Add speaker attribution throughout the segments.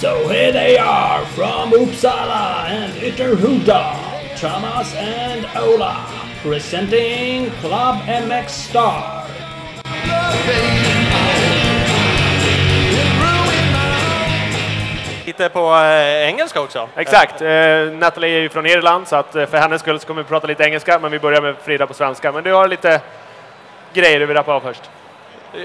Speaker 1: So here they are from Uppsala and Ytterhuda, Thomas and Ola, presenting Club MX Star.
Speaker 2: Lite på eh, engelska också.
Speaker 3: Exakt. Eh, Natalie är ju från Irland så att eh, för hennes skull så kommer vi prata lite engelska men vi börjar med Frida på svenska. Men du har lite grejer du vill rappa av först.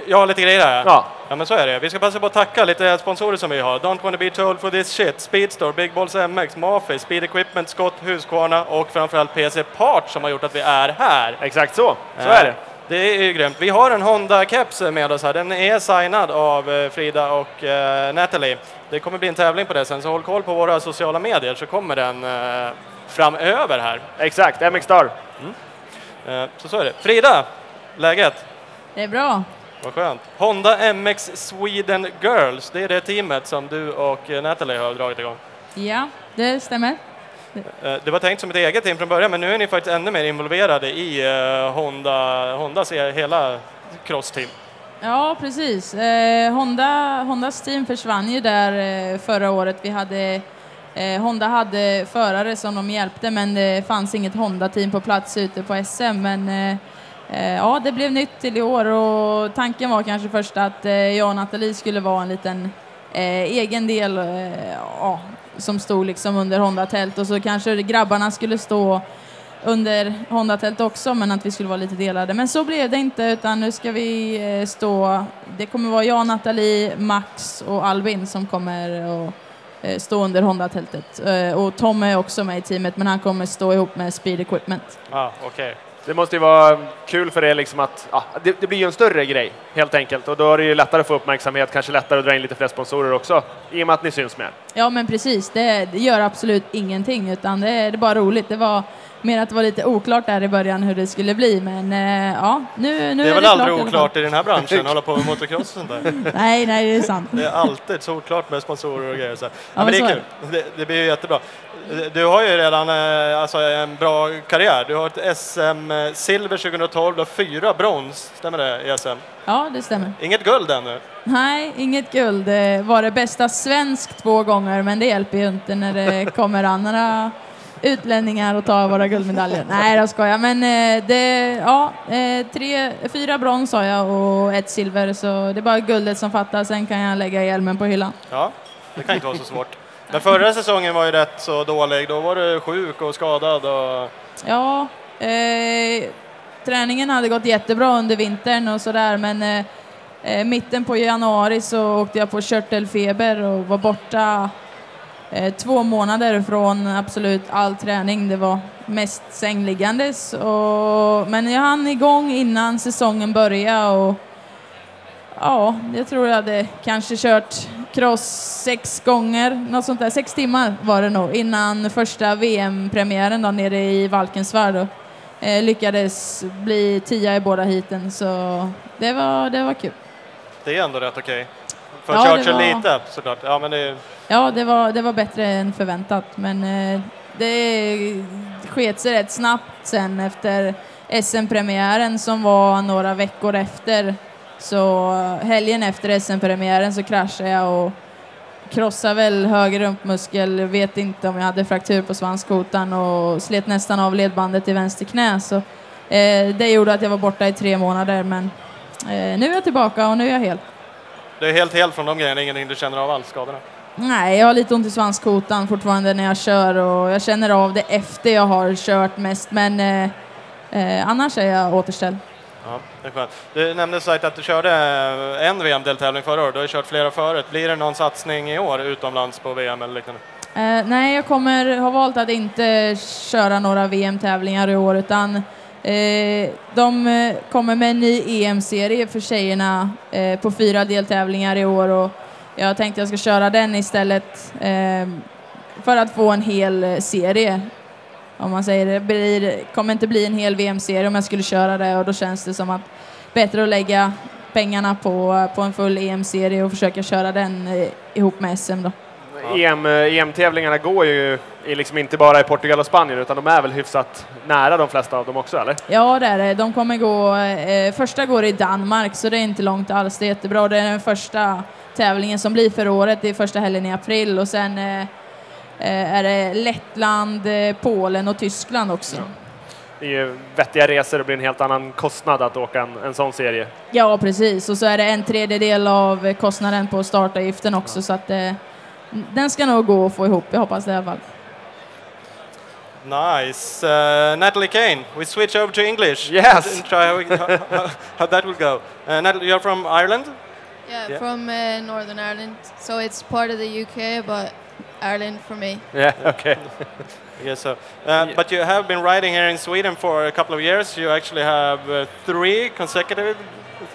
Speaker 2: Jag har lite grejer här.
Speaker 3: Ja.
Speaker 2: ja, men så är det. Vi ska passa på att tacka lite sponsorer som vi har. Don't wanna be told for this shit, Speedstore, Big Balls MX, Mafi, Speed Equipment, Scott, Husqvarna och framförallt PC Part som har gjort att vi är här.
Speaker 3: Exakt så. Så är det.
Speaker 2: Det är ju grymt. Vi har en Honda-keps med oss här. Den är signad av eh, Frida och eh, Natalie. Det kommer bli en tävling på det sen, så håll koll på våra sociala medier så kommer den eh, framöver här.
Speaker 3: Exakt. MX Star.
Speaker 2: Eh, så så är det. Frida, läget?
Speaker 4: Det är bra.
Speaker 2: Vad skönt. Honda MX Sweden Girls, det är det teamet som du och Natalie har dragit igång.
Speaker 4: Ja, det stämmer.
Speaker 2: Eh, det var tänkt som ett eget team från början, men nu är ni faktiskt ännu mer involverade i eh, Honda, Hondas hela crossteam.
Speaker 4: Ja, precis. Eh, Honda, Hondas team försvann ju där eh, förra året. Vi hade, eh, Honda hade förare som de hjälpte, men det fanns inget Honda-team på plats ute på SM. Men eh, eh, ja, det blev nytt till i år och tanken var kanske först att eh, jag och Nathalie skulle vara en liten eh, egen del eh, ja, som stod liksom under Honda-tält och så kanske grabbarna skulle stå under Honda-tält också, men att vi skulle vara lite delade. Men så blev det inte, utan nu ska vi eh, stå... Det kommer vara jag, Nathalie, Max och Albin som kommer att eh, stå under Honda-tältet. Eh, och Tom är också med i teamet, men han kommer stå ihop med Speed Equipment.
Speaker 2: Ah, okay.
Speaker 3: Det måste ju vara kul för er liksom att, ja, det, det blir ju en större grej helt enkelt och då är det ju lättare att få uppmärksamhet, kanske lättare att dra in lite fler sponsorer också i och med att ni syns mer.
Speaker 4: Ja, men precis. Det, det gör absolut ingenting, utan det, är- det är bara roligt. Det var mer att det var lite oklart där i början hur det skulle bli, men eh, ja, nu, nu
Speaker 2: Det är väl
Speaker 4: klart
Speaker 2: aldrig oklart i den här branschen, hålla på med motocross och sånt där.
Speaker 4: Nej, nej, det är sant.
Speaker 2: Det är alltid solklart med sponsorer och grejer. Så. Ja,
Speaker 4: men
Speaker 2: men det är
Speaker 4: är
Speaker 2: kul. Det, det blir ju jättebra. Du har ju redan eh, alltså, en bra karriär. Du har ett SM-silver 2012, du har fyra brons, stämmer det, i SM?
Speaker 4: Ja, det stämmer.
Speaker 2: Inget guld ännu.
Speaker 4: Nej, inget guld. Det var det bästa svensk två gånger, men det hjälper ju inte när det kommer andra utlänningar och tar våra guldmedaljer. Nej, jag skojar. Men eh, det, ja, eh, tre, fyra brons har jag och ett silver, så det är bara guldet som fattas. Sen kan jag lägga hjälmen på hyllan.
Speaker 2: Ja, det kan inte vara så svårt. Men förra säsongen var ju rätt så dålig. Då var du sjuk och skadad. Och...
Speaker 4: Ja, eh, träningen hade gått jättebra under vintern och sådär, men eh, mitten på januari så åkte jag på körtelfeber och var borta Eh, två månader från absolut all träning. Det var mest sängliggandes, och, men jag hann igång innan säsongen började och Ja, jag tror jag hade kanske kört cross sex gånger, något sånt där. Sex timmar var det nog innan första VM-premiären då nere i Valkensvärd. Och, eh, lyckades bli tia i båda heaten, så det var, det var kul.
Speaker 2: Det är ändå rätt okej. För
Speaker 4: Ja,
Speaker 2: köra
Speaker 4: var-
Speaker 2: lite såklart. Ja, men det.
Speaker 4: Ja, det var, det var bättre än förväntat, men eh, det sket sig rätt snabbt sen efter SM-premiären som var några veckor efter. Så helgen efter SM-premiären så kraschade jag och krossade väl höger rumpmuskel, vet inte om jag hade fraktur på svanskotan och slet nästan av ledbandet i vänster knä. Så, eh, det gjorde att jag var borta i tre månader, men eh, nu är jag tillbaka och nu är jag hel.
Speaker 2: Det är helt helt från de grejerna, ingenting du känner av alls, skadorna.
Speaker 4: Nej, jag har lite ont i svanskotan fortfarande när jag kör och jag känner av det efter jag har kört mest, men eh, eh, annars är jag återställd.
Speaker 2: Ja, det är skönt. Du nämnde sagt att du körde eh, en VM-deltävling förra året. Du har kört flera förut. Blir det någon satsning i år utomlands på VM eller liknande?
Speaker 4: Eh, nej, jag kommer ha valt att inte köra några VM-tävlingar i år, utan Eh, de eh, kommer med en ny EM-serie för tjejerna eh, på fyra deltävlingar i år och jag tänkte jag ska köra den istället eh, för att få en hel eh, serie. Om man säger det, blir, kommer inte bli en hel VM-serie om jag skulle köra det och då känns det som att bättre att lägga pengarna på, på en full EM-serie och försöka köra den eh, ihop med SM då.
Speaker 3: EM, EM-tävlingarna e går ju är liksom inte bara i Portugal och Spanien utan de är väl hyfsat nära de flesta av dem också eller?
Speaker 4: Ja, det är det. De kommer gå... Eh, första går i Danmark, så det är inte långt alls. Det är jättebra. Det är den första tävlingen som blir för året. Det är första helgen i april och sen eh, eh är det Lettland, eh, Polen och Tyskland också. Ja.
Speaker 3: Det är ju vettiga resor, det blir en helt annan kostnad att åka en, en sån serie.
Speaker 4: Ja, precis. Och så är det en tredjedel av kostnaden på startavgiften också, ja. så att eh, den ska nog gå att få ihop. Jag hoppas det i alla fall.
Speaker 2: Nice. Uh, Natalie Kane, we switch over to English.
Speaker 3: Yes.
Speaker 2: And try how, we, how, how, that will go. Uh, Natalie, you're from Ireland?
Speaker 5: Yeah, yeah. from uh, Northern Ireland. So it's part of the UK, but Ireland for me.
Speaker 3: Yeah, okay.
Speaker 2: I guess so. Uh, yeah. But you have been riding here in Sweden for a couple of years. You actually have uh, three consecutive,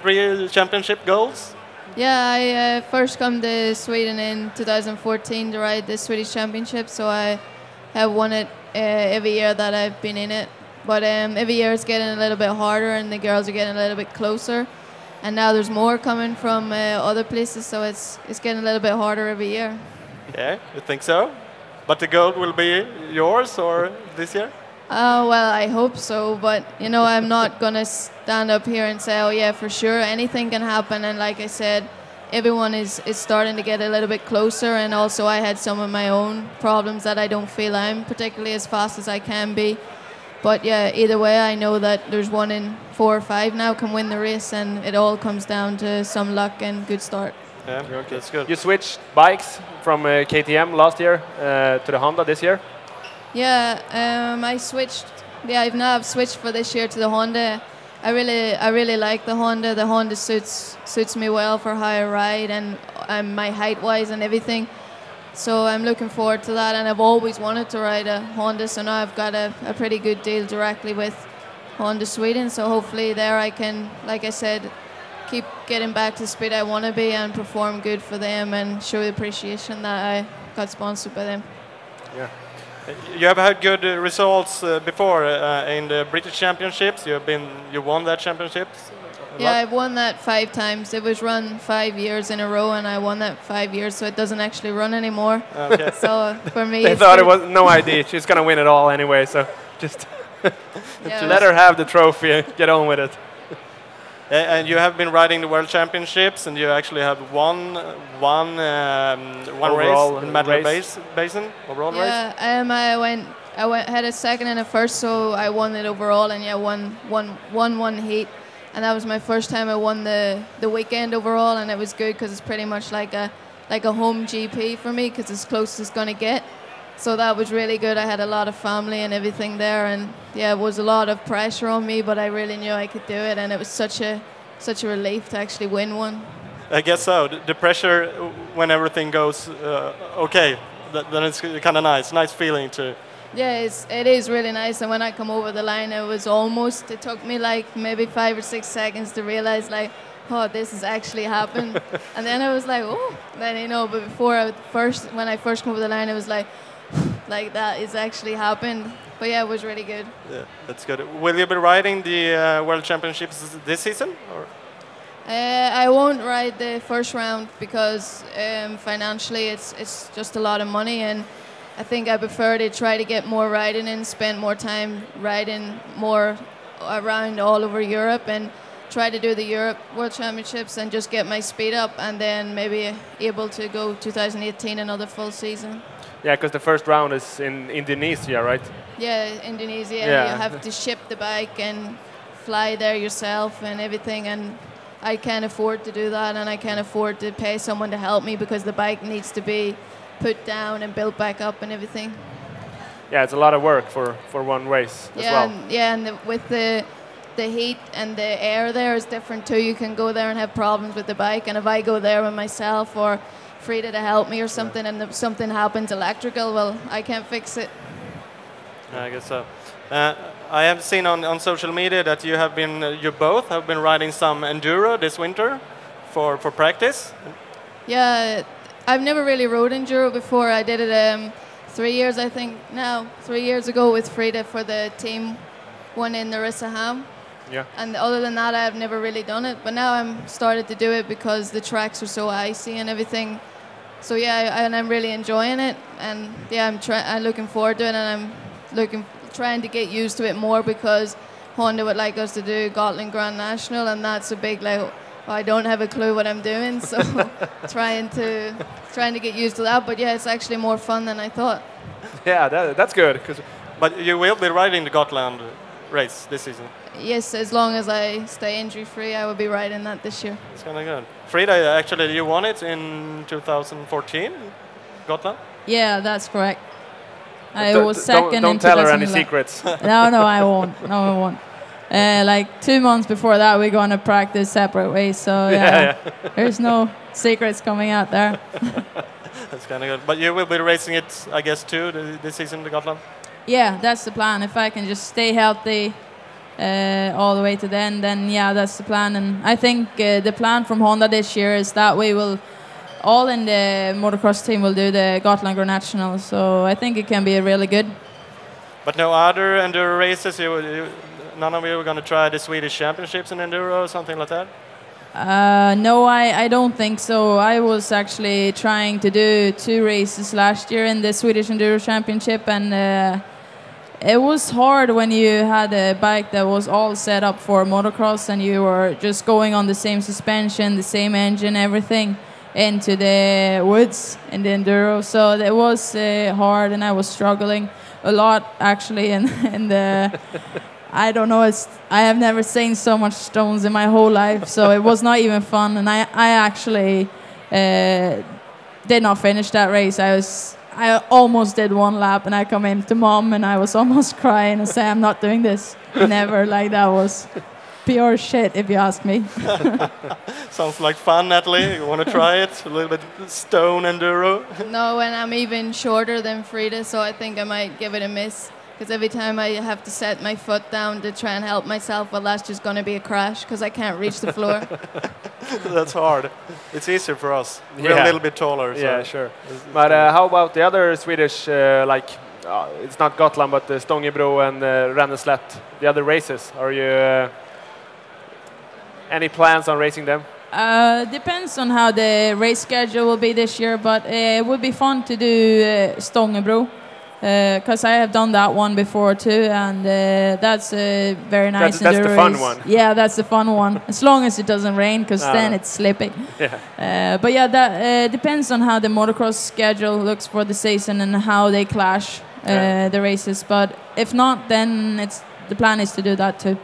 Speaker 2: three championship goals.
Speaker 5: Yeah, I uh, first come to Sweden in 2014 to ride the Swedish Championship, so I have won it uh, every year that I've been in it. But um, every year it's getting a little bit harder, and the girls are getting a little bit closer. And now there's more coming from uh, other places, so it's it's getting a little bit harder every year.
Speaker 2: Yeah, you think so? But the gold will be yours, or this year?
Speaker 5: Uh, well, I hope so, but you know, I'm not gonna stand up here and say, "Oh yeah, for sure." Anything can happen, and like I said, everyone is, is starting to get a little bit closer and also I had some of my own problems that I don't feel I'm particularly as fast as I can be. But yeah, either way I know that there's one in four or five now can win the race and it all comes down to some luck and good start.
Speaker 2: Yeah, okay, that's good.
Speaker 3: You switched bikes from uh, KTM last year uh, to the Honda this year?
Speaker 5: Yeah, um, I switched. Yeah, I've now switched for this year to the Honda. I really, I really like the Honda. The Honda suits suits me well for how I ride and um, my height wise and everything. So I'm looking forward to that. And I've always wanted to ride a Honda, so now I've got a, a pretty good deal directly with Honda Sweden. So hopefully there I can, like I said, keep getting back to the speed I want to be and perform good for them and show the appreciation that I got sponsored by them.
Speaker 2: Yeah. You have had good uh, results uh, before uh, in the British Championships. You have been, you won that championship.
Speaker 5: Yeah, I've won that five times. It was run five years in a row, and I won that five years, so it doesn't actually run anymore. Okay. so for me,
Speaker 3: they thought it was no idea. She's gonna win it all anyway, so just yeah, let her have the trophy and get on with it.
Speaker 2: And you have been riding the World Championships, and you actually have won one um, one overall race in Medal Bas Basin overall
Speaker 5: yeah,
Speaker 2: race.
Speaker 5: Yeah, um, I went I went had a second and a first, so I won it overall, and yeah, won one won one heat, and that was my first time I won the the weekend overall, and it was good because it's pretty much like a like a home GP for me because it's close as gonna get. So that was really good. I had a lot of family and everything there, and yeah, it was a lot of pressure on me, but I really knew I could do it, and it was such a such a relief to actually win one.
Speaker 2: I guess so. The pressure when everything goes uh, okay, then it's kind of nice. Nice feeling to.
Speaker 5: Yeah, it's, it is really nice. And when I come over the line, it was almost. It took me like maybe five or six seconds to realize like, oh, this has actually happened. and then I was like, oh, then you know. But before I first, when I first came over the line, it was like like that is actually happened. But yeah, it was really good.
Speaker 2: Yeah, that's good. Will you be riding the uh, World Championships this season? Or?
Speaker 5: Uh, I won't ride the first round because um, financially it's it's just a lot of money, and I think I prefer to try to get more riding and spend more time riding more around all over Europe and try to do the Europe World Championships and just get my speed up, and then maybe able to go 2018 another full season.
Speaker 3: Yeah, because the first round is in Indonesia, right?
Speaker 5: Yeah, Indonesia. Yeah. You have to ship the bike and fly there yourself and everything. And I can't afford to do that, and I can't afford to pay someone to help me because the bike needs to be put down and built back up and everything.
Speaker 3: Yeah, it's a lot of work for, for one race
Speaker 5: yeah,
Speaker 3: as well.
Speaker 5: And, yeah, and the, with the the heat and the air there is different too. You can go there and have problems with the bike, and if I go there with myself or Frida to help me or something, and if something happens electrical, well, I can't fix it.
Speaker 2: I guess so. Uh, I have seen on, on social media that you have been, uh, you both have been riding some enduro this winter for, for practice.
Speaker 5: Yeah, I've never really rode enduro before. I did it um, three years, I think, now, three years ago with Frida for the team one in Narissa Ham.
Speaker 3: Yeah.
Speaker 5: And other than that, I've never really done it. But now I'm started to do it because the tracks are so icy and everything. so yeah, I, and I'm really enjoying it, and yeah, I'm try- I'm looking forward to it, and I'm looking trying to get used to it more because Honda would like us to do Gotland Grand National, and that's a big like. I don't have a clue what I'm doing, so trying to trying to get used to that. But yeah, it's actually more fun than I thought.
Speaker 3: Yeah, that, that's good. 'cause-
Speaker 2: But you will be riding the Gotland race this season.
Speaker 5: Yes, as long as I stay injury free, I will be riding that this year.
Speaker 2: It's kind of good. Frida, actually, you won it in 2014, Gotland.
Speaker 4: Yeah, that's correct. I
Speaker 3: Don't-
Speaker 4: was
Speaker 3: don't-
Speaker 4: second
Speaker 3: Don't
Speaker 4: in
Speaker 3: tell her any secrets.
Speaker 4: no, no, I won't. No, I won't. Uh, like two months before that, we're going to practice separate ways. So yeah,
Speaker 3: yeah.
Speaker 4: there's no secrets coming out there.
Speaker 2: That's kind of good. But you will be racing it, I guess, too, th- this season, the Gotland.
Speaker 4: Yeah, that's the plan. If I can just stay healthy uh, all the way to the end, then yeah, that's the plan. And I think uh, the plan from Honda this year is that we will all in the motocross team will do the Gotland Grand National. So I think it can be really good.
Speaker 2: But no other enduro races. You, you, none of you are going to try the Swedish Championships in enduro or something like that.
Speaker 4: Uh, no, I, I don't think so. I was actually trying to do two races last year in the Swedish Enduro Championship, and uh, it was hard when you had a bike that was all set up for motocross and you were just going on the same suspension, the same engine, everything into the woods in the enduro. So it was uh, hard, and I was struggling a lot actually in, in the. I don't know. It's I have never seen so much stones in my whole life, so it was not even fun. And I I actually uh, did not finish that race. I was I almost did one lap, and I come in to mom, and I was almost crying and say I'm not doing this. Never like that was pure shit, if you ask me.
Speaker 2: Sounds like fun, Natalie. You want to try it? A little bit stone enduro.
Speaker 5: No, and I'm even shorter than Frida, so I think I might give it a miss. Because every time I have to set my foot down to try and help myself, well, that's just going to be a crash because I can't reach the floor.
Speaker 2: That's hard. It's easier for us. We're
Speaker 3: Yeah.
Speaker 2: a little bit taller. So
Speaker 3: Yeah, sure. But uh, how about the other Swedish, uh, like, uh, it's not Gotland, but uh, Stångebro and uh, Ranneslätt, the other races? Are you, uh, any plans on racing them?
Speaker 4: Uh, depends on how the race schedule will be this year, but uh, it would be fun to do uh, Stångebro because I have done that one before too, and uh, that's a very nice.
Speaker 3: That's- that's the
Speaker 4: enduro
Speaker 3: fun one.
Speaker 4: Yeah, that's the fun one. As long as it doesn't rain, because
Speaker 3: Ah.
Speaker 4: then it's slippy.
Speaker 3: Yeah.
Speaker 4: Uh, but yeah, that uh, depends on how the motocross schedule looks for the season and how they clash uh,
Speaker 3: Yeah.
Speaker 4: the races. But if not, then it's the plan is to do that too.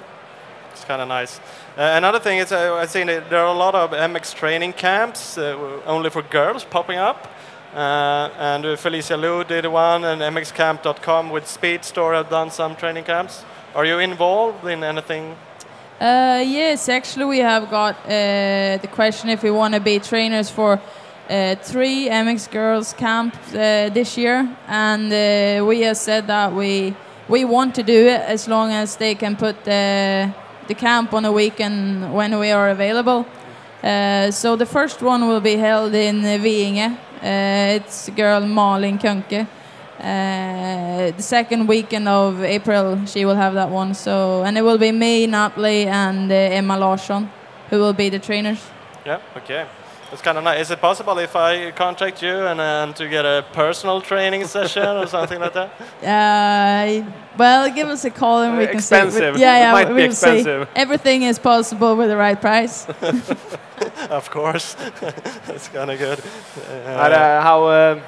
Speaker 2: It's kind of nice. Uh, another thing is, uh, I've seen that there are a lot of MX training camps uh, only for girls popping up. Uh, and Felicia Liu did one, and MXCamp.com with Speed Store have done some training camps. Are you involved in anything?
Speaker 4: Uh, yes, actually, we have got uh, the question if we want to be trainers for uh, three MX Girls camps uh, this year, and uh, we have said that we we want to do it as long as they can put the the camp on a weekend when we are available. So the first one will be held in Veinge. Uh, it's girl Malin Kunke. Uh, the second weekend of April, she will have that one. So, and it will be me, Natalie, and uh, Emma Larsson, who will be the trainers.
Speaker 2: Yeah, okay. It's kind of nice. Is it possible if I contact you and, uh, and to get a personal training session or something like that?
Speaker 4: Uh, well, give us a call and we
Speaker 3: Uh,
Speaker 4: can see.
Speaker 3: expensive.
Speaker 4: Yeah, yeah,
Speaker 3: Might be
Speaker 4: we'll see.
Speaker 3: expensive.
Speaker 4: Everything is possible with the right price.
Speaker 2: of course. It's kind of good.
Speaker 3: But, uh, how, uh,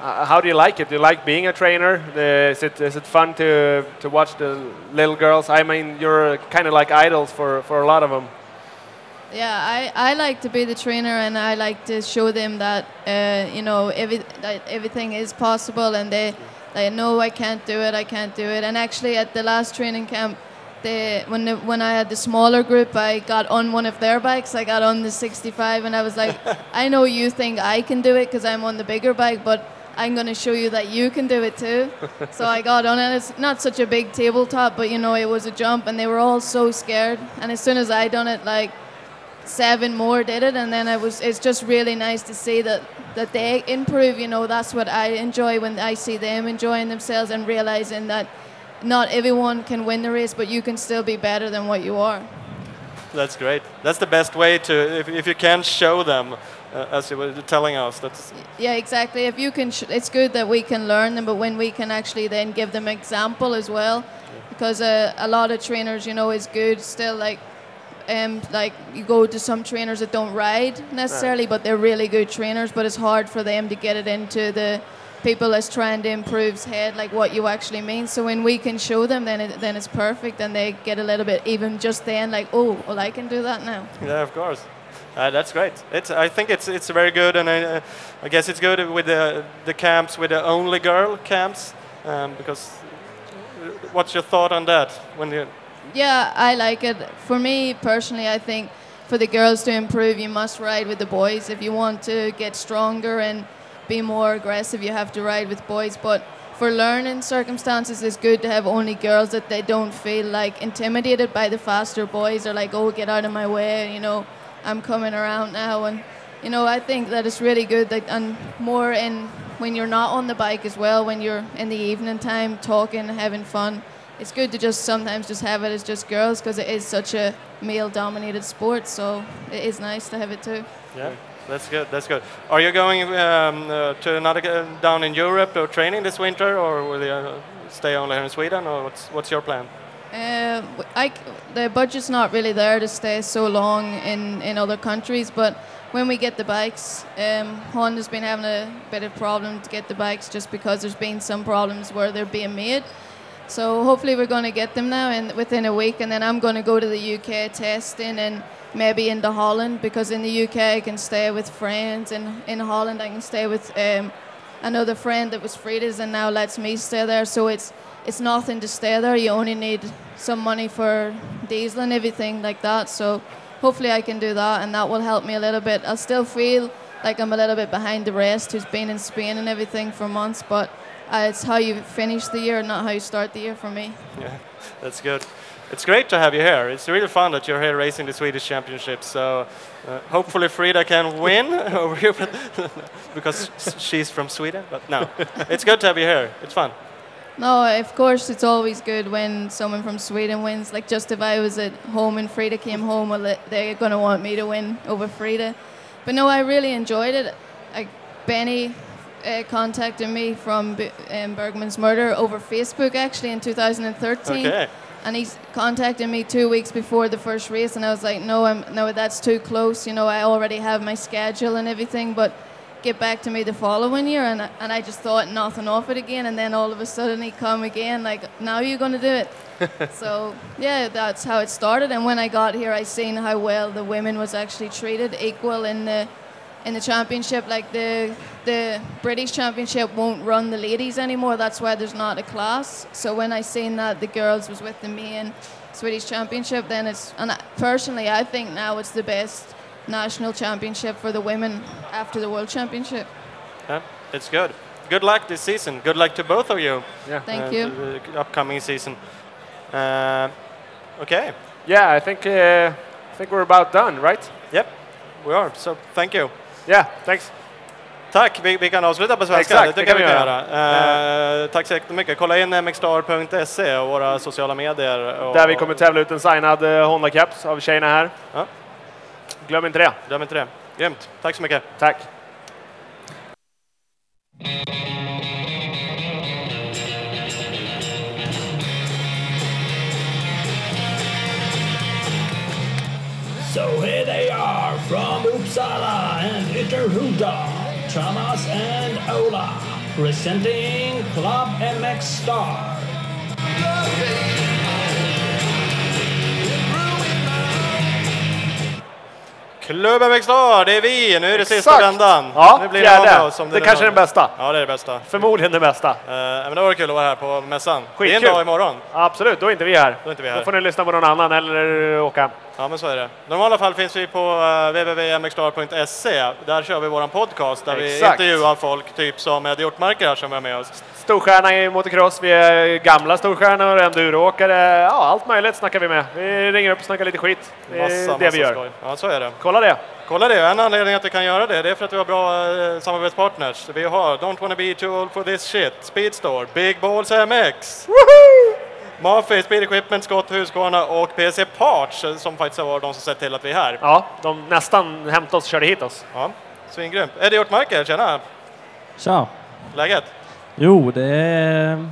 Speaker 3: uh, how do you like it? Do you like being a trainer? Uh, is, it, is it fun to, to watch the little girls? I mean, you're kind of like idols for, for a lot of them.
Speaker 5: Yeah, I, I like to be the trainer and I like to show them that uh, you know every, that everything is possible and they they know I can't do it, I can't do it. And actually, at the last training camp, they when the, when I had the smaller group, I got on one of their bikes. I got on the 65, and I was like, I know you think I can do it because I'm on the bigger bike, but I'm going to show you that you can do it too. so I got on it. It's not such a big tabletop, but you know, it was a jump, and they were all so scared. And as soon as I done it, like seven more did it and then it was it's just really nice to see that that they improve you know that's what I enjoy when I see them enjoying themselves and realizing that not everyone can win the race but you can still be better than what you are
Speaker 2: That's great. That's the best way to, if, if you can show them uh, as you were telling us. That's
Speaker 5: Yeah, exactly. If you can, sh- it's good that we can learn them, but when we can actually then give them example as well, because uh, a lot of trainers, you know, is good still like. Um, like you go to some trainers that don't ride necessarily, but they're really good trainers. But it's hard for them to get it into the people that's trying to improve's head, like what you actually mean. So when we can show them, then it, then it's perfect, and they get a little bit even just then, like, oh, well, I can do that now.
Speaker 2: Yeah, of course. Uh, that's great. It's, I think it's, it's very good, and I, uh, I guess it's good with the, the camps, with the only girl camps, um, because uh, what's your thought on that? When you,
Speaker 5: Yeah, I like it. For me personally, I think for the girls to improve, you must ride with the boys. If you want to get stronger and be more aggressive, you have to ride with boys. But for learning circumstances, it's good to have only girls that they don't feel like intimidated by the faster boys or like, oh, get out of my way, you know, I'm coming around now. And, you know, I think that it's really good that, and more in when you're not on the bike as well, when you're in the evening time talking, having fun it's good to just sometimes just have it as just girls because it is such a male dominated sport so it is nice to have it too
Speaker 2: yeah, that's good. That's good. Are you going um, uh, to another uh, down in Europe or training this winter, or will you uh, stay only here in Sweden, or what's what's your plan?
Speaker 5: uh, I the budget's not really there to stay so long in, in other countries but when we get the bikes um, Honda's been having a bit of problem to get the bikes just because there's been some problems where they're being made so hopefully we're going to get them now and within a week and then I'm going to go to the UK testing and maybe into Holland because in the UK I can stay with friends and in Holland I can stay with um, another friend that was Frida's and now lets me stay there. So it's it's nothing to stay there. You only need some money for diesel and everything like that. So hopefully I can do that and that will help me a little bit. I'll still feel like I'm a little bit behind the rest who's been in Spain and everything for months but uh, it's how you finish the year, not how you start the year for me.
Speaker 2: Yeah, that's good. It's great to have you here. It's really fun that you're here racing the Swedish Championship. So uh, hopefully Frida can win over here because she's from Sweden. But no, it's good to have you here. It's fun.
Speaker 5: No, of course, it's always good when someone from Sweden wins. Like, just if I was at home and Frida came home, well, they- they're going to want me to win over Frida. But no, I really enjoyed it. Like, Benny uh, contacted me from B- um, Bergman's Murder over Facebook actually in 2013.
Speaker 2: Okay.
Speaker 5: And he's contacted me two weeks before the first race, and I was like, no, I'm, no, that's too close. You know, I already have my schedule and everything, but get back to me the following year. And, I- and I just thought nothing of it again, and then all of a sudden he come again, like, now you're going to do it. so, yeah, that's how it started. And when I got here, I seen how well the women was actually treated, equal in the in the championship. Like the the British championship won't run the ladies anymore. That's why there's not a class. So when I seen that the girls was with the main Swedish championship, then it's and I, personally I think now it's the best national championship for the women after the world championship.
Speaker 2: Yeah, it's good. Good luck this season. Good luck to both of you.
Speaker 3: Yeah.
Speaker 5: Thank
Speaker 2: uh,
Speaker 5: you.
Speaker 2: to The upcoming season. Uh, okay.
Speaker 3: Yeah, I think uh, I think we're about done, right?
Speaker 2: Yep. We are. So thank you.
Speaker 3: Yeah, thanks.
Speaker 2: Tack, vi, vi kan avsluta på svenska.
Speaker 3: Exakt,
Speaker 2: det tycker
Speaker 3: det
Speaker 2: jag vi kan
Speaker 3: kan vi
Speaker 2: göra. Eh, tack så jättemycket. Kolla in mxstar.se och våra sociala medier. Och,
Speaker 3: Där vi kommer tävla ut en signad uh, Honda Caps av tjejerna här.
Speaker 2: Ja.
Speaker 3: Glöm inte det.
Speaker 2: Glöm inte det. Grymt. Tack så mycket.
Speaker 3: Tack.
Speaker 1: And Ytterhuda, Thomas and Ola, presenting Club MX Star.
Speaker 2: Klubben MXstar, det är vi! Nu är det sista
Speaker 3: Exakt.
Speaker 2: vändan.
Speaker 3: Ja,
Speaker 2: nu blir det
Speaker 3: fjärde.
Speaker 2: oss om
Speaker 3: Det
Speaker 2: nu
Speaker 3: kanske är den bästa.
Speaker 2: Ja, det är det bästa.
Speaker 3: Förmodligen det bästa.
Speaker 2: Eh, men det var kul att vara här på mässan. Det är en
Speaker 3: Skitkul.
Speaker 2: dag imorgon.
Speaker 3: Absolut, då är inte vi här.
Speaker 2: Då är inte vi
Speaker 3: Då
Speaker 2: här.
Speaker 3: får ni lyssna på någon annan eller åka.
Speaker 2: Ja, men så är det. I normala fall finns vi på uh, www.mxstar.se. Där kör vi våran podcast där vi
Speaker 3: Exakt.
Speaker 2: intervjuar folk, typ som Eddie Hjortmarker här som är med oss.
Speaker 3: Storstjärna i motocross, vi är gamla storstjärnor, enduroåkare, ja allt möjligt snackar vi med. Vi ringer upp och snackar lite skit. Det är
Speaker 2: Massa,
Speaker 3: det
Speaker 2: massa
Speaker 3: vi gör.
Speaker 2: skoj. Ja, så är det.
Speaker 3: Kolla det!
Speaker 2: Kolla det, en anledning att vi kan göra det, det är för att vi har bra eh, samarbetspartners. Vi har Don't wanna be too old for this shit, Speedstore, Big Balls MX, Mafia, Speed Equipment, Scott Husqvarna och PC Parts eh, som faktiskt var de som sett till att vi är här.
Speaker 3: Ja, de nästan hämtade oss och körde hit oss.
Speaker 2: Ja. Svingrymt. Eddie Hjortmarker, tjena!
Speaker 6: Tja!
Speaker 2: Läget?
Speaker 6: Jo, det är,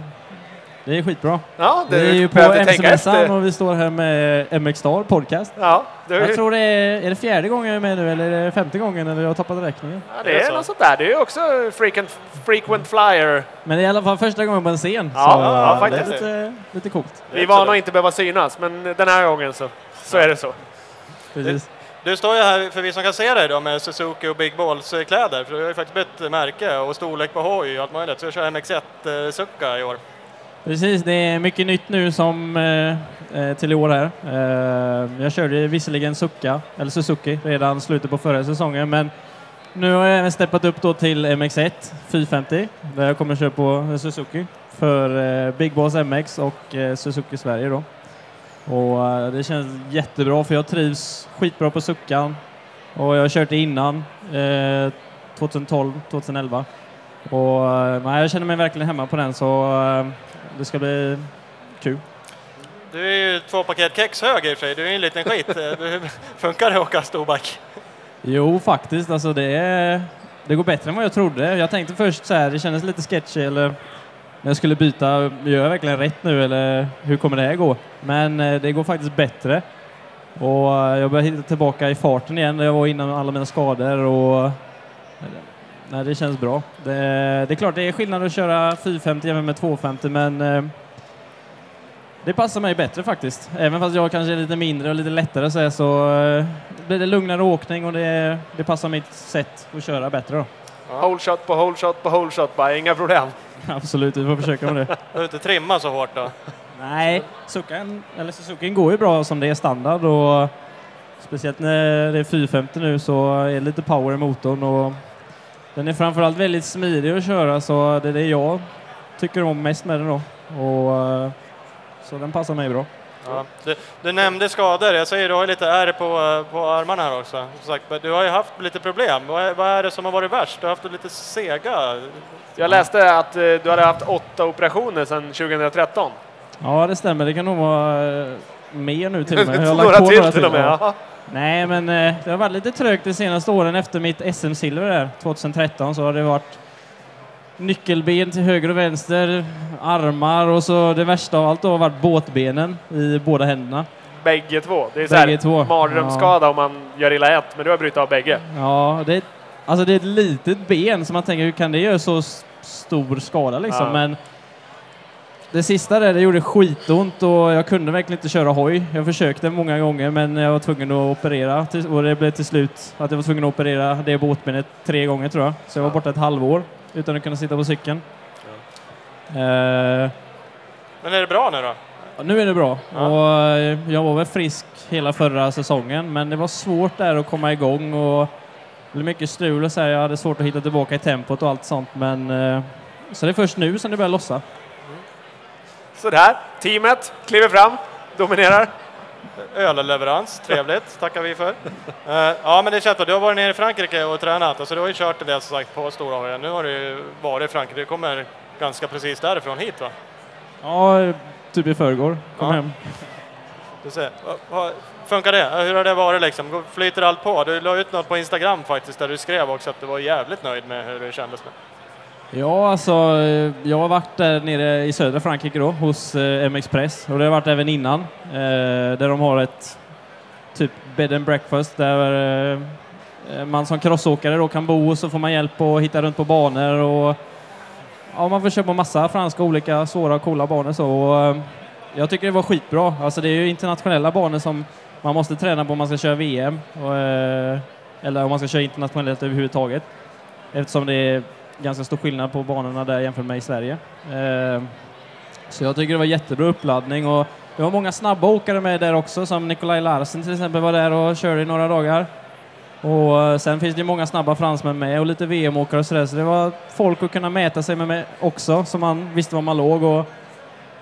Speaker 6: det är skitbra.
Speaker 3: Ja,
Speaker 6: Vi är ju på MC-mässan och vi står här med MX Star podcast.
Speaker 3: Ja, det,
Speaker 6: Jag tror det är, är det fjärde gången jag är med nu eller är det femte gången eller jag har tappat räkningen?
Speaker 3: ja, det är något sånt där. Det är ju också frequent, frequent flyer.
Speaker 6: Men det är i alla fall första gången på en scen.
Speaker 3: Ja,
Speaker 6: så
Speaker 3: ja,
Speaker 6: det är
Speaker 3: faktiskt.
Speaker 6: lite, lite coolt.
Speaker 3: Vi är vana att inte behöva synas, men den här gången så, så är det så.
Speaker 6: Precis.
Speaker 2: Du står ju här, för vi som kan se dig då, med Suzuki och Big Balls-kläder, eh, för du har ju faktiskt bytt märke och storlek på hoj och allt möjligt, så jag kör MX1-sucka eh, i år.
Speaker 6: Precis, det är mycket nytt nu som eh, eh till i år här. Eh, jag körde visserligen Succa, eller Suzuki, redan slutet på förra säsongen, men nu har jag även steppat upp då till MX1 450, där jag kommer köra på Suzuki för eh, Big Boss MX och Suzuki Sverige då. Och eh, det känns jättebra för jag trivs skitbra på Succan och jag har kört det innan, eh, 2012, 2011. Och eh, nej, jag känner mig verkligen hemma på den så eh, det ska bli kul.
Speaker 2: Du är ju två paket kex hög i och för sig, du är ju en liten skit. Eh, Hur funkar det att åka storback?
Speaker 6: Jo, faktiskt. Alltså det, det går bättre än vad jag trodde. Jag tänkte först så här, det kändes lite sketchy eller jag skulle byta, gör jag verkligen rätt nu eller hur kommer det här gå? Men eh, det går faktiskt bättre. Och eh, jag börjar hitta tillbaka i farten igen där jag var innan alla mina skador och eh, nej, det känns bra. Det, det är klart det är skillnad att köra 450 jämfört med 250 men det passar mig bättre faktiskt. Även fast jag kanske är lite mindre och lite lättare så, här, så blir det lugnare åkning och det, det passar mitt sätt att köra bättre då.
Speaker 3: Hole shot på hole shot på hole shot, bara inga problem.
Speaker 6: Absolut, vi får försöka med det.
Speaker 2: Du har inte trimmat så hårt då?
Speaker 6: Nej, Suzuki, eller Suzuki går ju bra som det är standard och speciellt när det är 450 nu så är det lite power i motorn och den är framförallt väldigt smidig att köra så det är det jag tycker om mest med den då. Och, eh, så den passar mig bra.
Speaker 2: Ja. Du, du nämnde skador, jag säger du har lite ärr på, på armarna här också. Sagt, men du har ju haft lite problem. Vad är, vad är det som har varit värst? Du har haft lite sega...
Speaker 3: Jag läste att eh, du hade haft åtta operationer sedan 2013.
Speaker 6: Ja, det stämmer. Det kan nog vara eh, mer nu till och med. Jag har lagt på
Speaker 3: till
Speaker 6: några
Speaker 3: till och med.
Speaker 6: ja. Nej, men eh, det har varit lite trögt de senaste åren efter mitt SM-silver där, 2013, så har det varit nyckelben till höger och vänster, armar och så det värsta av allt då har varit båtbenen i båda händerna.
Speaker 3: Bägge två. Det är så
Speaker 6: Bägge
Speaker 3: här, mardrömsskada om man gör illa ett, men du har brutit av bägge.
Speaker 6: Ja, det är, alltså det är ett litet ben så man tänker hur kan det göra så stor skada liksom?
Speaker 3: Ja.
Speaker 6: Men det sista där, det gjorde skitont och jag kunde verkligen inte köra hoj. Jag försökte många gånger men jag var tvungen att operera och det blev till slut att jag var tvungen att operera det båtbenet tre gånger tror jag. Så jag var borta ett halvår utan att kunna sitta på cykeln. Eh,
Speaker 2: Men är det bra nu då?
Speaker 6: Ja, nu är det bra.
Speaker 2: Ja.
Speaker 6: Och eh, jag var väl frisk hela förra säsongen, men det var svårt där att komma igång och det blev mycket strul och så här. Jag hade svårt att hitta tillbaka i tempot och allt sånt, men eh, så det är först nu som det börjar lossa.
Speaker 3: Sådär, teamet kliver fram, dominerar.
Speaker 2: Ölleverans, trevligt, tackar vi för. Eh, ja, men det känns bra. Du har varit nere i Frankrike och tränat, alltså du har ju kört del som sagt på stora hojar. Nu har du varit i Frankrike, du kommer ganska precis därifrån hit va?
Speaker 6: Ja, typ i förrgår. Kom
Speaker 2: Ja.
Speaker 6: hem.
Speaker 2: Du ser. Funkar det? Hur har det varit liksom? Flyter allt på? Du la ut något på Instagram faktiskt där du skrev också att du var jävligt nöjd med hur det kändes. Med.
Speaker 6: Ja, alltså eh, jag har varit där nere i södra Frankrike då, hos eh, MX Press och det har jag varit även innan. Eh, där de har ett typ bed and breakfast där eh, man som crossåkare då kan bo och så får man hjälp att hitta runt på banor och ja, man får köpa massa franska olika svåra och coola banor så. Och, eh, jag tycker det var skitbra. Alltså det är ju internationella banor som man måste träna på om man ska köra VM och, eh, eller om man ska köra internationellt överhuvudtaget eftersom det är ganska stor skillnad på banorna där jämfört med i Sverige. Eh, så jag tycker det var jättebra uppladdning och det var många snabba åkare med där också som Nikolaj Larsen till exempel var där och körde i några dagar. Och eh, sen finns det ju många snabba fransmän med och lite VM-åkare och sådär så det var folk att kunna mäta sig med, också så man visste var man låg och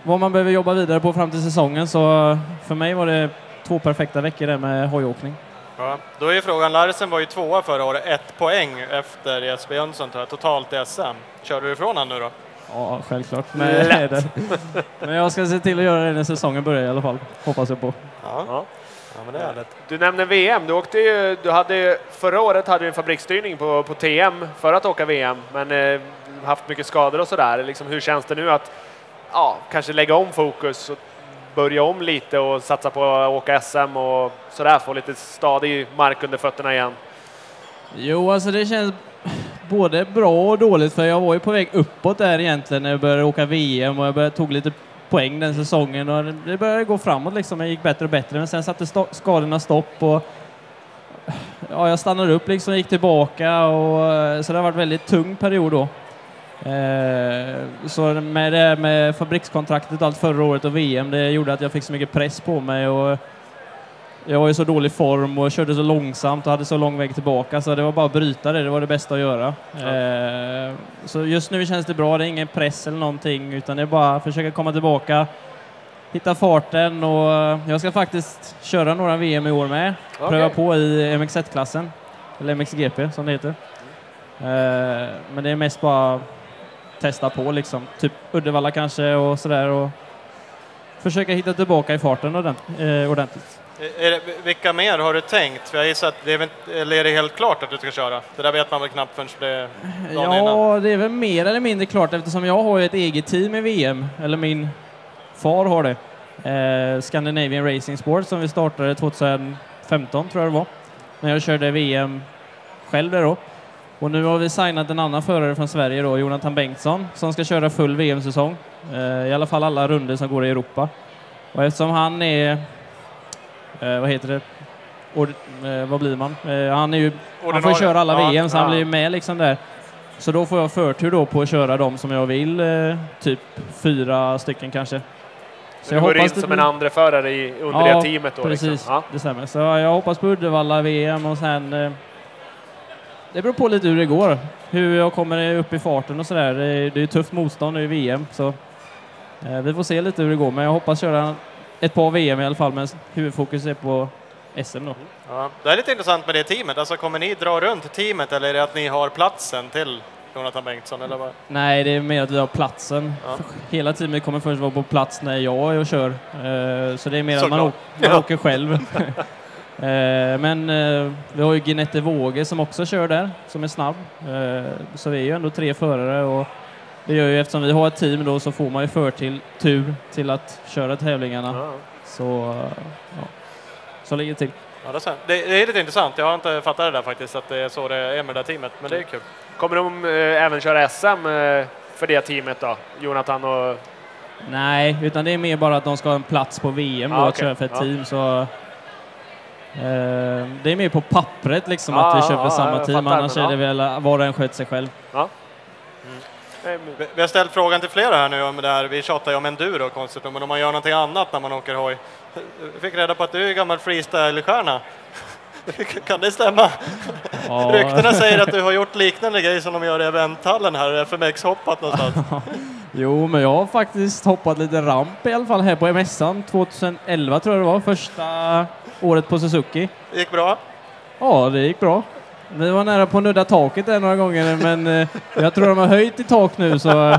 Speaker 6: vad man behöver jobba vidare på fram till säsongen så eh, för mig var det två perfekta veckor där med hojåkning.
Speaker 2: Ja. Då är ju frågan, Larsen var ju tvåa förra året, ett poäng efter Jesper Jönsson totalt i SM. Körde du ifrån han nu då?
Speaker 6: Ja, självklart. Men, det. men jag ska se till att göra det när säsongen börjar i alla fall. Hoppas jag på.
Speaker 2: Ja,
Speaker 3: Ja.
Speaker 2: ja men det är härligt.
Speaker 3: Du nämnde VM. Du, åkte ju, du hade, förra året hade du en fabriksstyrning på, på TM för att åka VM, men eh, haft mycket skador och sådär. Liksom, hur känns det nu att ja, kanske lägga om fokus och börja om lite och satsa på att åka SM och sådär, få lite stadig mark under fötterna igen?
Speaker 6: Jo, alltså det känns både bra och dåligt för jag var ju på väg uppåt där egentligen när jag började åka VM och jag började, tog lite poäng den säsongen och det började gå framåt liksom. Jag gick bättre och bättre men sen satte st skadorna stopp och ja, jag stannade upp liksom gick tillbaka och så det har varit en väldigt tung period då. Eh, så med det med fabrikskontraktet allt förra året och VM, det gjorde att jag fick så mycket press på mig och jag var i så dålig form och körde så långsamt och hade så lång väg tillbaka så det var bara att bryta det, det var det bästa att göra. Eh, så just nu känns det bra, det är ingen press eller någonting utan det är bara att försöka komma tillbaka, hitta farten och jag ska faktiskt köra några VM i år med.
Speaker 3: Okej.
Speaker 6: Pröva på i MX1-klassen, eller MXGP som det heter. Eh, men det är mest bara testa på liksom, typ Uddevalla kanske och sådär och försöka hitta tillbaka i farten eh, ordentligt.
Speaker 2: Är det, vilka mer har du tänkt? För jag gissar att det är, eller är det helt klart att du ska köra? Det där vet man väl knappt förrän det är dagen innan.
Speaker 6: Ja, det är väl mer eller mindre klart eftersom jag har ett eget team i VM, eller min far har det. Eh, Scandinavian Racing Sport som vi startade 2015 tror jag det var. När jag körde VM själv där då. Och nu har vi signat en annan förare från Sverige då, Jonathan Bengtsson, som ska köra full VM-säsong. Eh, I alla fall alla runder som går i Europa. Och eftersom han är, eh, vad heter det, Ord, eh, vad blir man? Han är ju han får ju köra alla
Speaker 2: Ja,
Speaker 6: VM, så han
Speaker 3: ja.
Speaker 6: blir ju med liksom där. Så då får jag förtur då på att köra dem som jag vill, typ fyra stycken kanske.
Speaker 3: Så du går in som
Speaker 6: blir-
Speaker 3: en andra förare i, under
Speaker 6: Ja,
Speaker 3: det teamet då?
Speaker 6: Precis,
Speaker 3: Liksom. Ja.
Speaker 6: det stämmer. Så jag hoppas på Uddevalla VM och sen... Det beror på lite hur det går. Hur jag kommer upp i farten och sådär. Det, är- ju tufft motstånd nu i VM, så eh, vi får se lite hur det går. Men jag hoppas köra ett par VM i alla fall, men huvudfokus är på SM då.
Speaker 2: Ja. Det är lite intressant med det teamet. Alltså, kommer ni dra runt teamet eller är det att ni har platsen till Jonathan Bengtsson? Eller vad?
Speaker 6: Nej, det är mer att vi har platsen.
Speaker 2: Ja.
Speaker 6: Hela teamet kommer först vara på plats när jag är och kör. Eh, Så det är mer att man,
Speaker 2: Såklart.
Speaker 6: åker, man åker själv. Eh, Men eh, vi har ju Ginette Våge som också kör där, som är snabb. Eh, Så vi är ju ändå tre förare och det gör ju eftersom vi har ett team då så får man ju förtur tur till att köra tävlingarna.
Speaker 3: Ja.
Speaker 6: Så, ja. Så ligger det till.
Speaker 2: Ja, det, är det, det är lite intressant. Jag har inte fattat det där faktiskt, att det är så det är med det där teamet. Men det är kul.
Speaker 3: Kommer de eh, även köra SM eh, för det teamet då? Jonathan och...
Speaker 6: Nej, utan det är mer bara att de ska ha en plats på VM då,
Speaker 3: Ah,
Speaker 6: att köra för ett
Speaker 3: Ja.
Speaker 6: team. Så, det är mer på pappret liksom
Speaker 3: Ja,
Speaker 6: att vi
Speaker 3: ja,
Speaker 6: kör för
Speaker 3: ja,
Speaker 6: samma
Speaker 3: jag
Speaker 6: team, annars är det väl att var och en sköter sig själv.
Speaker 3: Eh,
Speaker 2: Vi, vi har ställt frågan till flera här nu om det här. Vi tjatar ju om enduro konstigt, men om man gör någonting annat när man åker hoj. Vi fick reda på att du är gammal freestyle-stjärna. kan det stämma?
Speaker 6: Ja,
Speaker 2: Ryktena säger att du har gjort liknande grejer som de gör i eventhallen här, FMX-hoppat någonstans.
Speaker 6: Jo, men jag har faktiskt hoppat lite ramp i alla fall här på mässan 2011 tror jag det var, första året på Suzuki.
Speaker 2: Det gick bra.
Speaker 6: Ja, det gick bra. Vi var nära på att nudda taket där några gånger, men eh, jag tror de har höjt i tak nu så... eh,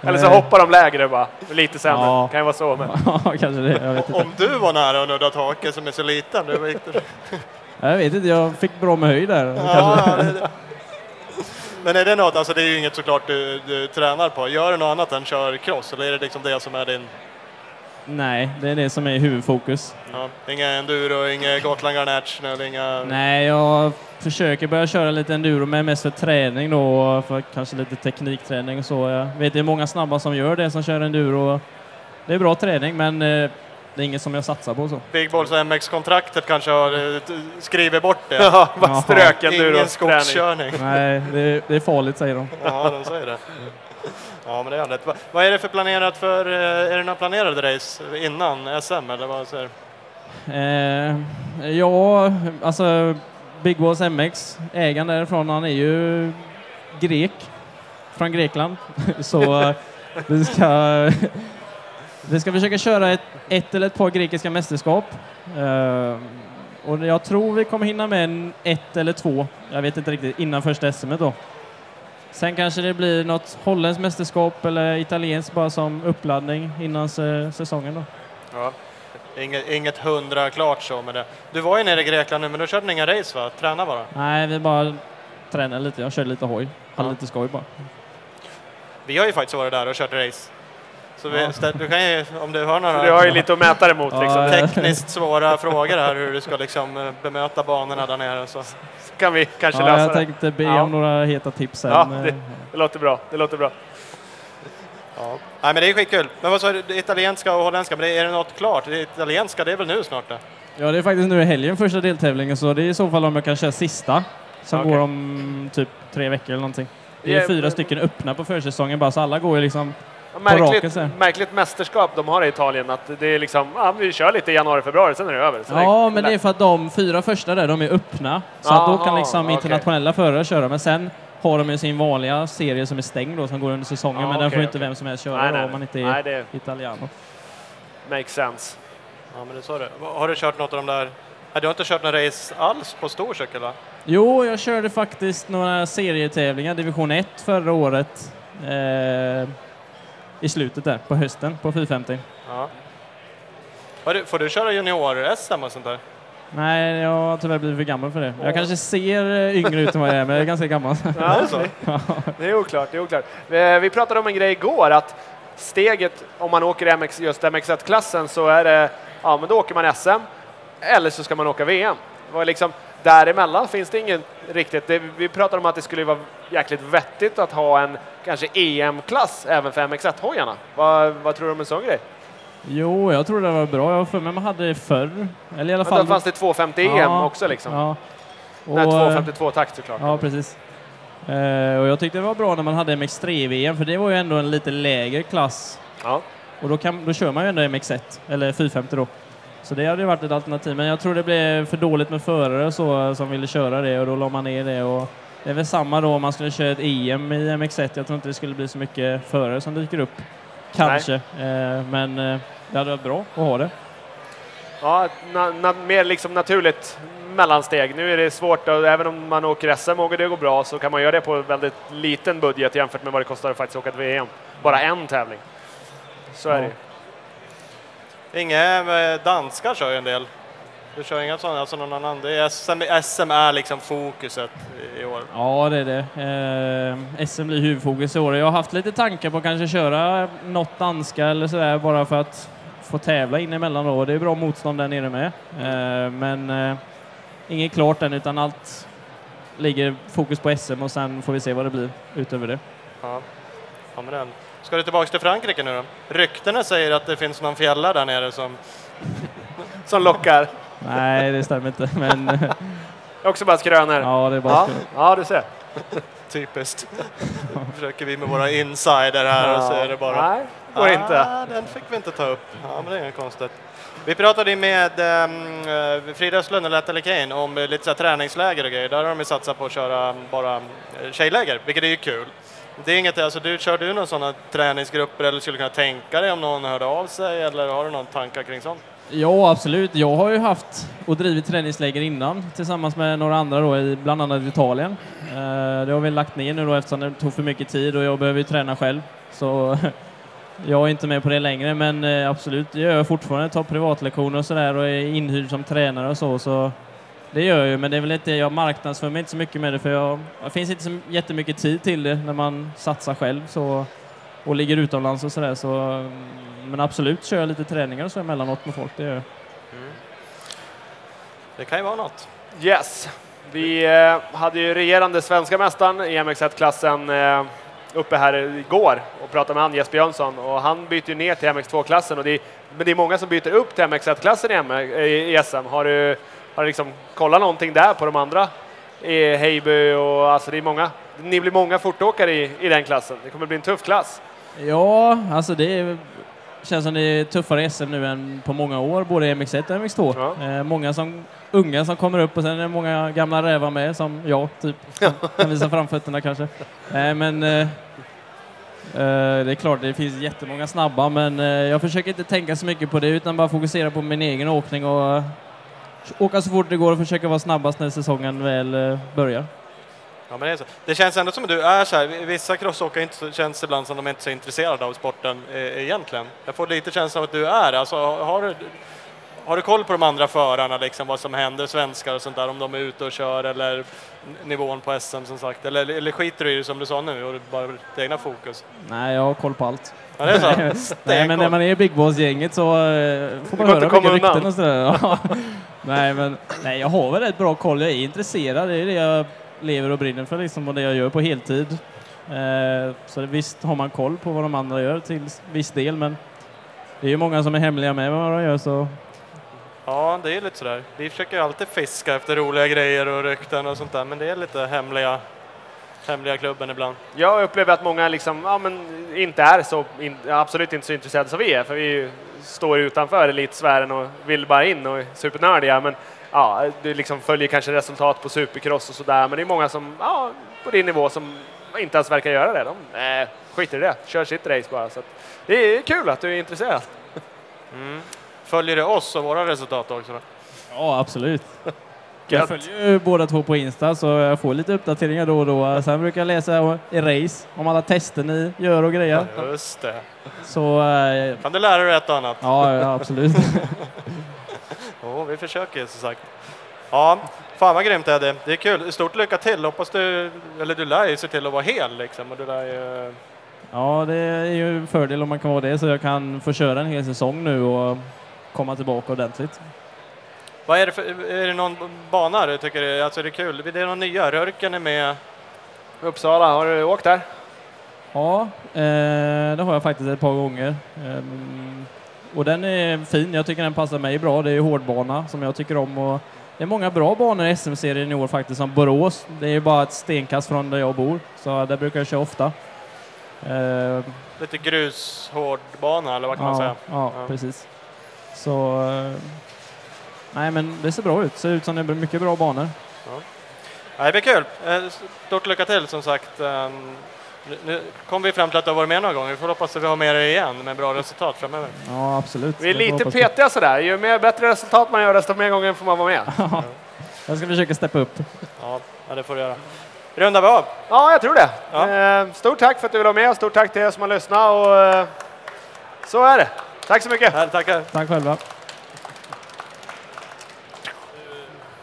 Speaker 3: Eller så hoppar de lägre bara. Lite sämre.
Speaker 6: Ja.
Speaker 3: Kan ju vara så. Men.
Speaker 6: Ja, kanske det. Jag vet inte.
Speaker 2: Om du var nära att nudda taket som är så liten. Du det.
Speaker 6: Jag vet inte, jag fick bra med höjd där.
Speaker 2: Ja, det. Men är det något, alltså det är ju inget såklart du, du tränar på. Gör du något annat än kör cross eller är det liksom det som är din,
Speaker 6: Nej, det är det som är huvudfokus.
Speaker 2: ja, inga enduro, inga Gotland eller inga...
Speaker 6: Nej, jag försöker börja köra lite enduro, men mest för träning då, för kanske lite teknikträning och så. Jag vet det är många snabba som gör det, som kör enduro. Det är bra träning, men eh, det är inget som jag satsar på så.
Speaker 2: Big Balls MX-kontraktet kanske har eh, skrivit bort det.
Speaker 3: Ja, bara
Speaker 6: Jaha.
Speaker 3: ströken du då.
Speaker 2: Ingen skogskörning.
Speaker 6: Nej, det, det är farligt säger de.
Speaker 2: Ja, de säger det. Ja, men det är Vad är det för planerat för, eh, är det några planerade race innan SM eller vad säger du?
Speaker 6: Eh, ja, alltså Big Balls MX, ägaren därifrån, han är ju grek, från Grekland. så eh, vi ska, vi ska försöka köra ett, ett eller ett par grekiska mästerskap. Eh, och jag tror vi kommer hinna med en, ett eller två, jag vet inte riktigt, innan första SM då. Sen kanske det blir något holländskt mästerskap eller italienskt bara som uppladdning innan säsongen då.
Speaker 2: Ja. Inget, inget hundra klart så med det. Du var ju nere i Grekland nu, men du körde inga race va? Träna bara?
Speaker 6: Nej, vi bara tränar lite. Jag körde lite hoj. Hade
Speaker 2: Ja.
Speaker 6: lite skoj bara.
Speaker 2: Vi har ju faktiskt varit där och kört race. Så vi, du kan ju, om du har några
Speaker 3: Du har ju lite att mäta det mot liksom.
Speaker 2: tekniskt svåra frågor här, hur du ska liksom eh, bemöta banorna där nere. Så.
Speaker 3: Kan vi kanske
Speaker 6: Ja,
Speaker 3: lösa
Speaker 6: jag
Speaker 3: det.
Speaker 6: tänkte be
Speaker 3: Ja.
Speaker 6: om några heta tips sen.
Speaker 3: Ja, det- Det låter bra. Det låter bra.
Speaker 2: Ja. Nej, men det är skitkul. Men vad sa du, italienska och holländska, men det, är det något klart? Det italienska, det är väl nu snart det?
Speaker 6: Ja, det är faktiskt nu i helgen första deltävlingen, så det är i så fall om jag kan köra sista. Som
Speaker 3: Okej.
Speaker 6: går om typ tre veckor eller någonting. Det är
Speaker 3: Ja,
Speaker 6: fyra
Speaker 3: men-
Speaker 6: stycken öppna på försäsongen bara, så alla går ju liksom...
Speaker 3: Märkligt, märkligt mästerskap de har i Italien. Att det är liksom, ja, vi kör lite i januari, februari, sen är det över. Så
Speaker 6: Ja, men det är för att de fyra första där, de är öppna. Så att då kan
Speaker 3: Aha,
Speaker 6: liksom internationella förare köra, men sen har de ju sin vanliga serie som är stängd då, som går under säsongen,
Speaker 3: Ja,
Speaker 6: men den
Speaker 3: okej,
Speaker 6: får inte
Speaker 3: okej.
Speaker 6: vem som helst köra
Speaker 3: Nej,
Speaker 6: då,
Speaker 3: nej,
Speaker 6: om man inte är
Speaker 3: nej, det
Speaker 6: italiano.
Speaker 3: makes sense.
Speaker 2: Ja, men det sa du. Har du kört något av de där? Nej, du har inte kört någon race alls på stor cykel va?
Speaker 6: Jo, jag körde faktiskt några serietävlingar, division 1 förra året. Eh, I slutet där, på hösten, på 450.
Speaker 2: Ja. Får du köra junior-SM och sånt där?
Speaker 6: Nej, jag har tyvärr blivit för gammal för det. Jag kanske ser eh, yngre ut än vad jag är, men jag är ganska gammal.
Speaker 3: Ja?
Speaker 2: Det
Speaker 3: är oklart. Det är oklart. Eh, Vi pratade om en grej igår, att steget om man åker MX, just MX1-klassen så är det, ja men då åker man SM, eller så ska man åka VM. Det var liksom, däremellan finns det ingen riktigt, det, vi pratade om att det skulle vara jäkligt vettigt att ha en kanske EM-klass även för MX1-hojarna. Vad, vad tror du om en sån grej?
Speaker 6: Jo, jag tror det var bra. Jag har för mig man hade det förr. Eller i alla
Speaker 3: Men
Speaker 6: fall...
Speaker 3: då fanns det 250 EM
Speaker 6: Ja,
Speaker 3: också liksom.
Speaker 6: Ja.
Speaker 3: Nej,
Speaker 6: Och,
Speaker 3: 252 takt såklart.
Speaker 6: Ja, precis. Eh, och jag tyckte det var bra när man hade MX3-VM, för det var ju ändå en lite lägre klass.
Speaker 3: Ja.
Speaker 6: Och då, kan, då kör man ju ändå MX1, eller 450 då. Så det hade ju varit ett alternativ, men jag tror det blev för dåligt med förare och så som ville köra det och då la man ner det. Och det är väl samma då om man skulle köra ett EM i MX1. Jag tror inte det skulle bli så mycket förare som dyker upp. Kanske, eh, men eh, det hade varit bra att ha det.
Speaker 3: Ja, na, na, mer liksom naturligt mellansteg. Nu är det svårt, och även om man åker SM och det går bra så kan man göra det på väldigt liten budget jämfört med vad det kostar att faktiskt åka ett VM. Bara en tävling. Så är
Speaker 6: Ja.
Speaker 3: det.
Speaker 2: Inga eh, danskar kör ju en del. Du kör inga sådana, alltså någon annan? Det är SM, SM är liksom fokuset i år.
Speaker 6: Ja, det är det. Eh, SM blir huvudfokus i år. Jag har haft lite tankar på att kanske köra något danska eller sådär bara för att få tävla in emellan då. Det är bra motstånd där nere med. Eh, men eh, inget klart än utan allt ligger fokus på SM och sen får vi se vad det blir utöver det.
Speaker 2: Ja. Ja, men den. Ska du tillbaka till Frankrike nu då? Ryktena säger att det finns någon fjälla där nere som...
Speaker 3: Som lockar.
Speaker 6: Nej, det stämmer inte. Men
Speaker 3: Också bara skrönor.
Speaker 6: ja, det är bara
Speaker 3: ja,
Speaker 6: skoj.
Speaker 3: ja, du ser.
Speaker 2: Typiskt. försöker vi med våra insider här och så är det bara...
Speaker 3: Nej, går inte.
Speaker 2: Ah, den fick vi inte ta upp. Ja, men det är inget konstigt. Vi pratade med um, Frida Östlund och Letale Kane om eh, lite så här träningsläger och grejer. Där har de satsat på att köra bara eh, tjejläger, vilket är ju kul. Det är inget, alltså du, kör du några sådana träningsgrupper eller skulle kunna tänka dig om någon hörde av sig eller har du någon tankar kring sånt?
Speaker 6: Ja, absolut. Jag har ju haft och drivit träningsläger innan tillsammans med några andra då, i bland annat Italien. Eh, det har vi lagt ner nu då eftersom det tog för mycket tid och jag behöver ju träna själv. Så jag är inte med på det längre, men eh, absolut, det gör jag fortfarande. Tar privatlektioner och sådär och är inhyrd som tränare och så. så det gör jag ju, men det är väl inte, jag marknadsför mig inte så mycket med det för jag, det finns inte så jättemycket tid till det när man satsar själv så, och ligger utomlands och sådär. Så, men absolut kör jag lite träningar och så emellanåt med folk, det gör jag. Mm.
Speaker 2: Det kan ju vara något.
Speaker 3: Yes. Vi eh, hade ju regerande svenska mästaren i MX1-klassen eh, uppe här igår och pratade med han, Jesper Jönsson, och han byter ju ner till MX2-klassen. Och det är, men det är många som byter upp till MX1-klassen i, eh, i, i SM. Har du, har du liksom kollat någonting där på de andra? I Heiby och alltså det är många. Ni blir många fortåkare i, i den klassen. Det kommer bli en tuff klass.
Speaker 6: Ja, alltså det är, känns som det är tuffare SM nu än på många år, både i MX1 och MX2.
Speaker 3: Ja.
Speaker 6: Eh, många som, unga som kommer upp och sen är det många gamla rävar med, som jag, typ. Som kan visa framfötterna kanske. Eh, men eh, eh, det är klart, det finns jättemånga snabba, men eh, jag försöker inte tänka så mycket på det, utan bara fokusera på min egen åkning och eh, åka så fort det går och försöka vara snabbast när säsongen väl börjar.
Speaker 2: Ja, men det, är så. det känns ändå som att du är så här, vissa crossåkare inte känns ibland som de inte är så intresserade av sporten eh, egentligen. Jag får lite känslan av att du är alltså, har, du, har du koll på de andra förarna, liksom, vad som händer, svenskar och sånt där, om de är ute och kör eller nivån på SM som sagt, eller, eller skiter du i det som du sa nu och bara ditt egna fokus?
Speaker 6: Nej, jag har koll på allt.
Speaker 2: Ja, det är så?
Speaker 6: Nej, men när man är i Big Boss-gänget så eh, får man höra mycket rykten och sådär. Nej, men nej, jag har väl rätt bra koll. Jag är intresserad. Det är det jag lever och brinner för liksom, och det jag gör på heltid. Eh, så visst har man koll på vad de andra gör till viss del, men det är ju många som är hemliga med vad de gör så
Speaker 2: Ja, det är lite sådär. Vi försöker alltid fiska efter roliga grejer och rykten och sånt där, men det är lite hemliga, hemliga klubben ibland.
Speaker 3: Jag upplever att många liksom, ja, men inte är så, in, absolut inte så intresserade som vi är, för vi står utanför elitsfären och vill bara in och är supernördiga. Men ja, du liksom följer kanske resultat på supercross och sådär, men det är många som, ja, på din nivå som inte ens verkar göra det. De nej, skiter i det, kör sitt race bara. Så att, det är kul att du är intresserad.
Speaker 2: Följer det oss och våra resultat också? Då?
Speaker 6: ja, absolut. Jag följer ju båda två på Insta så jag får lite uppdateringar då och då. Sen brukar jag läsa i race om alla tester ni gör och grejer.
Speaker 2: Just det.
Speaker 6: Så eh,
Speaker 2: Kan du lära dig ett och annat?
Speaker 6: ja, ja, absolut.
Speaker 2: Jo, vi försöker som sagt. Ja, fan vad grymt Eddie. Det är kul. Stort lycka till. Hoppas du, eller du lär ju se till att vara hel liksom. Och du lär ju,
Speaker 6: Ja, det är ju en fördel om man kan vara det så jag kan få köra en hel säsong nu och komma tillbaka ordentligt.
Speaker 2: vad är det för, är det någon bana du tycker är, alltså det är kul? Det är någon nya, Rörken är med.
Speaker 3: Uppsala, har du åkt där?
Speaker 6: Ja, eh, det har jag faktiskt ett par gånger. Ehm, och den är fin, jag tycker den passar mig bra. Det är ju hårdbana som jag tycker om. Och det är många bra banor i SM-serien i år faktiskt, som Borås. Det är ju bara ett stenkast från där jag bor, så där brukar jag köra ofta. Ehm,
Speaker 2: Lite grus, hårdbana eller vad kan man
Speaker 6: ja,
Speaker 2: säga?
Speaker 6: ja,
Speaker 2: Ja.
Speaker 6: precis. Så... eh, nej, men det ser bra ut. Ser ut som det blir mycket bra banor.
Speaker 2: Ja, det blir kul. Eh, Stort lycka till som sagt. Nu, kom vi fram till att du har varit med några gånger. Vi får hoppas att vi har med dig igen med bra resultat framöver.
Speaker 6: Ja, absolut.
Speaker 3: Vi är lite petiga sådär. Ju mer bättre resultat man gör, desto mer gånger får man vara med.
Speaker 6: Jag ska försöka steppa upp.
Speaker 2: Ja, ja det får du göra. Rundar vi av.
Speaker 3: Ja, jag tror det.
Speaker 2: Ja.
Speaker 3: Eh, Stort tack för att du vill vara med och stort tack till er som har lyssnat. Och, eh, så är det. Tack så mycket.
Speaker 2: Tackar.
Speaker 6: Tack själva.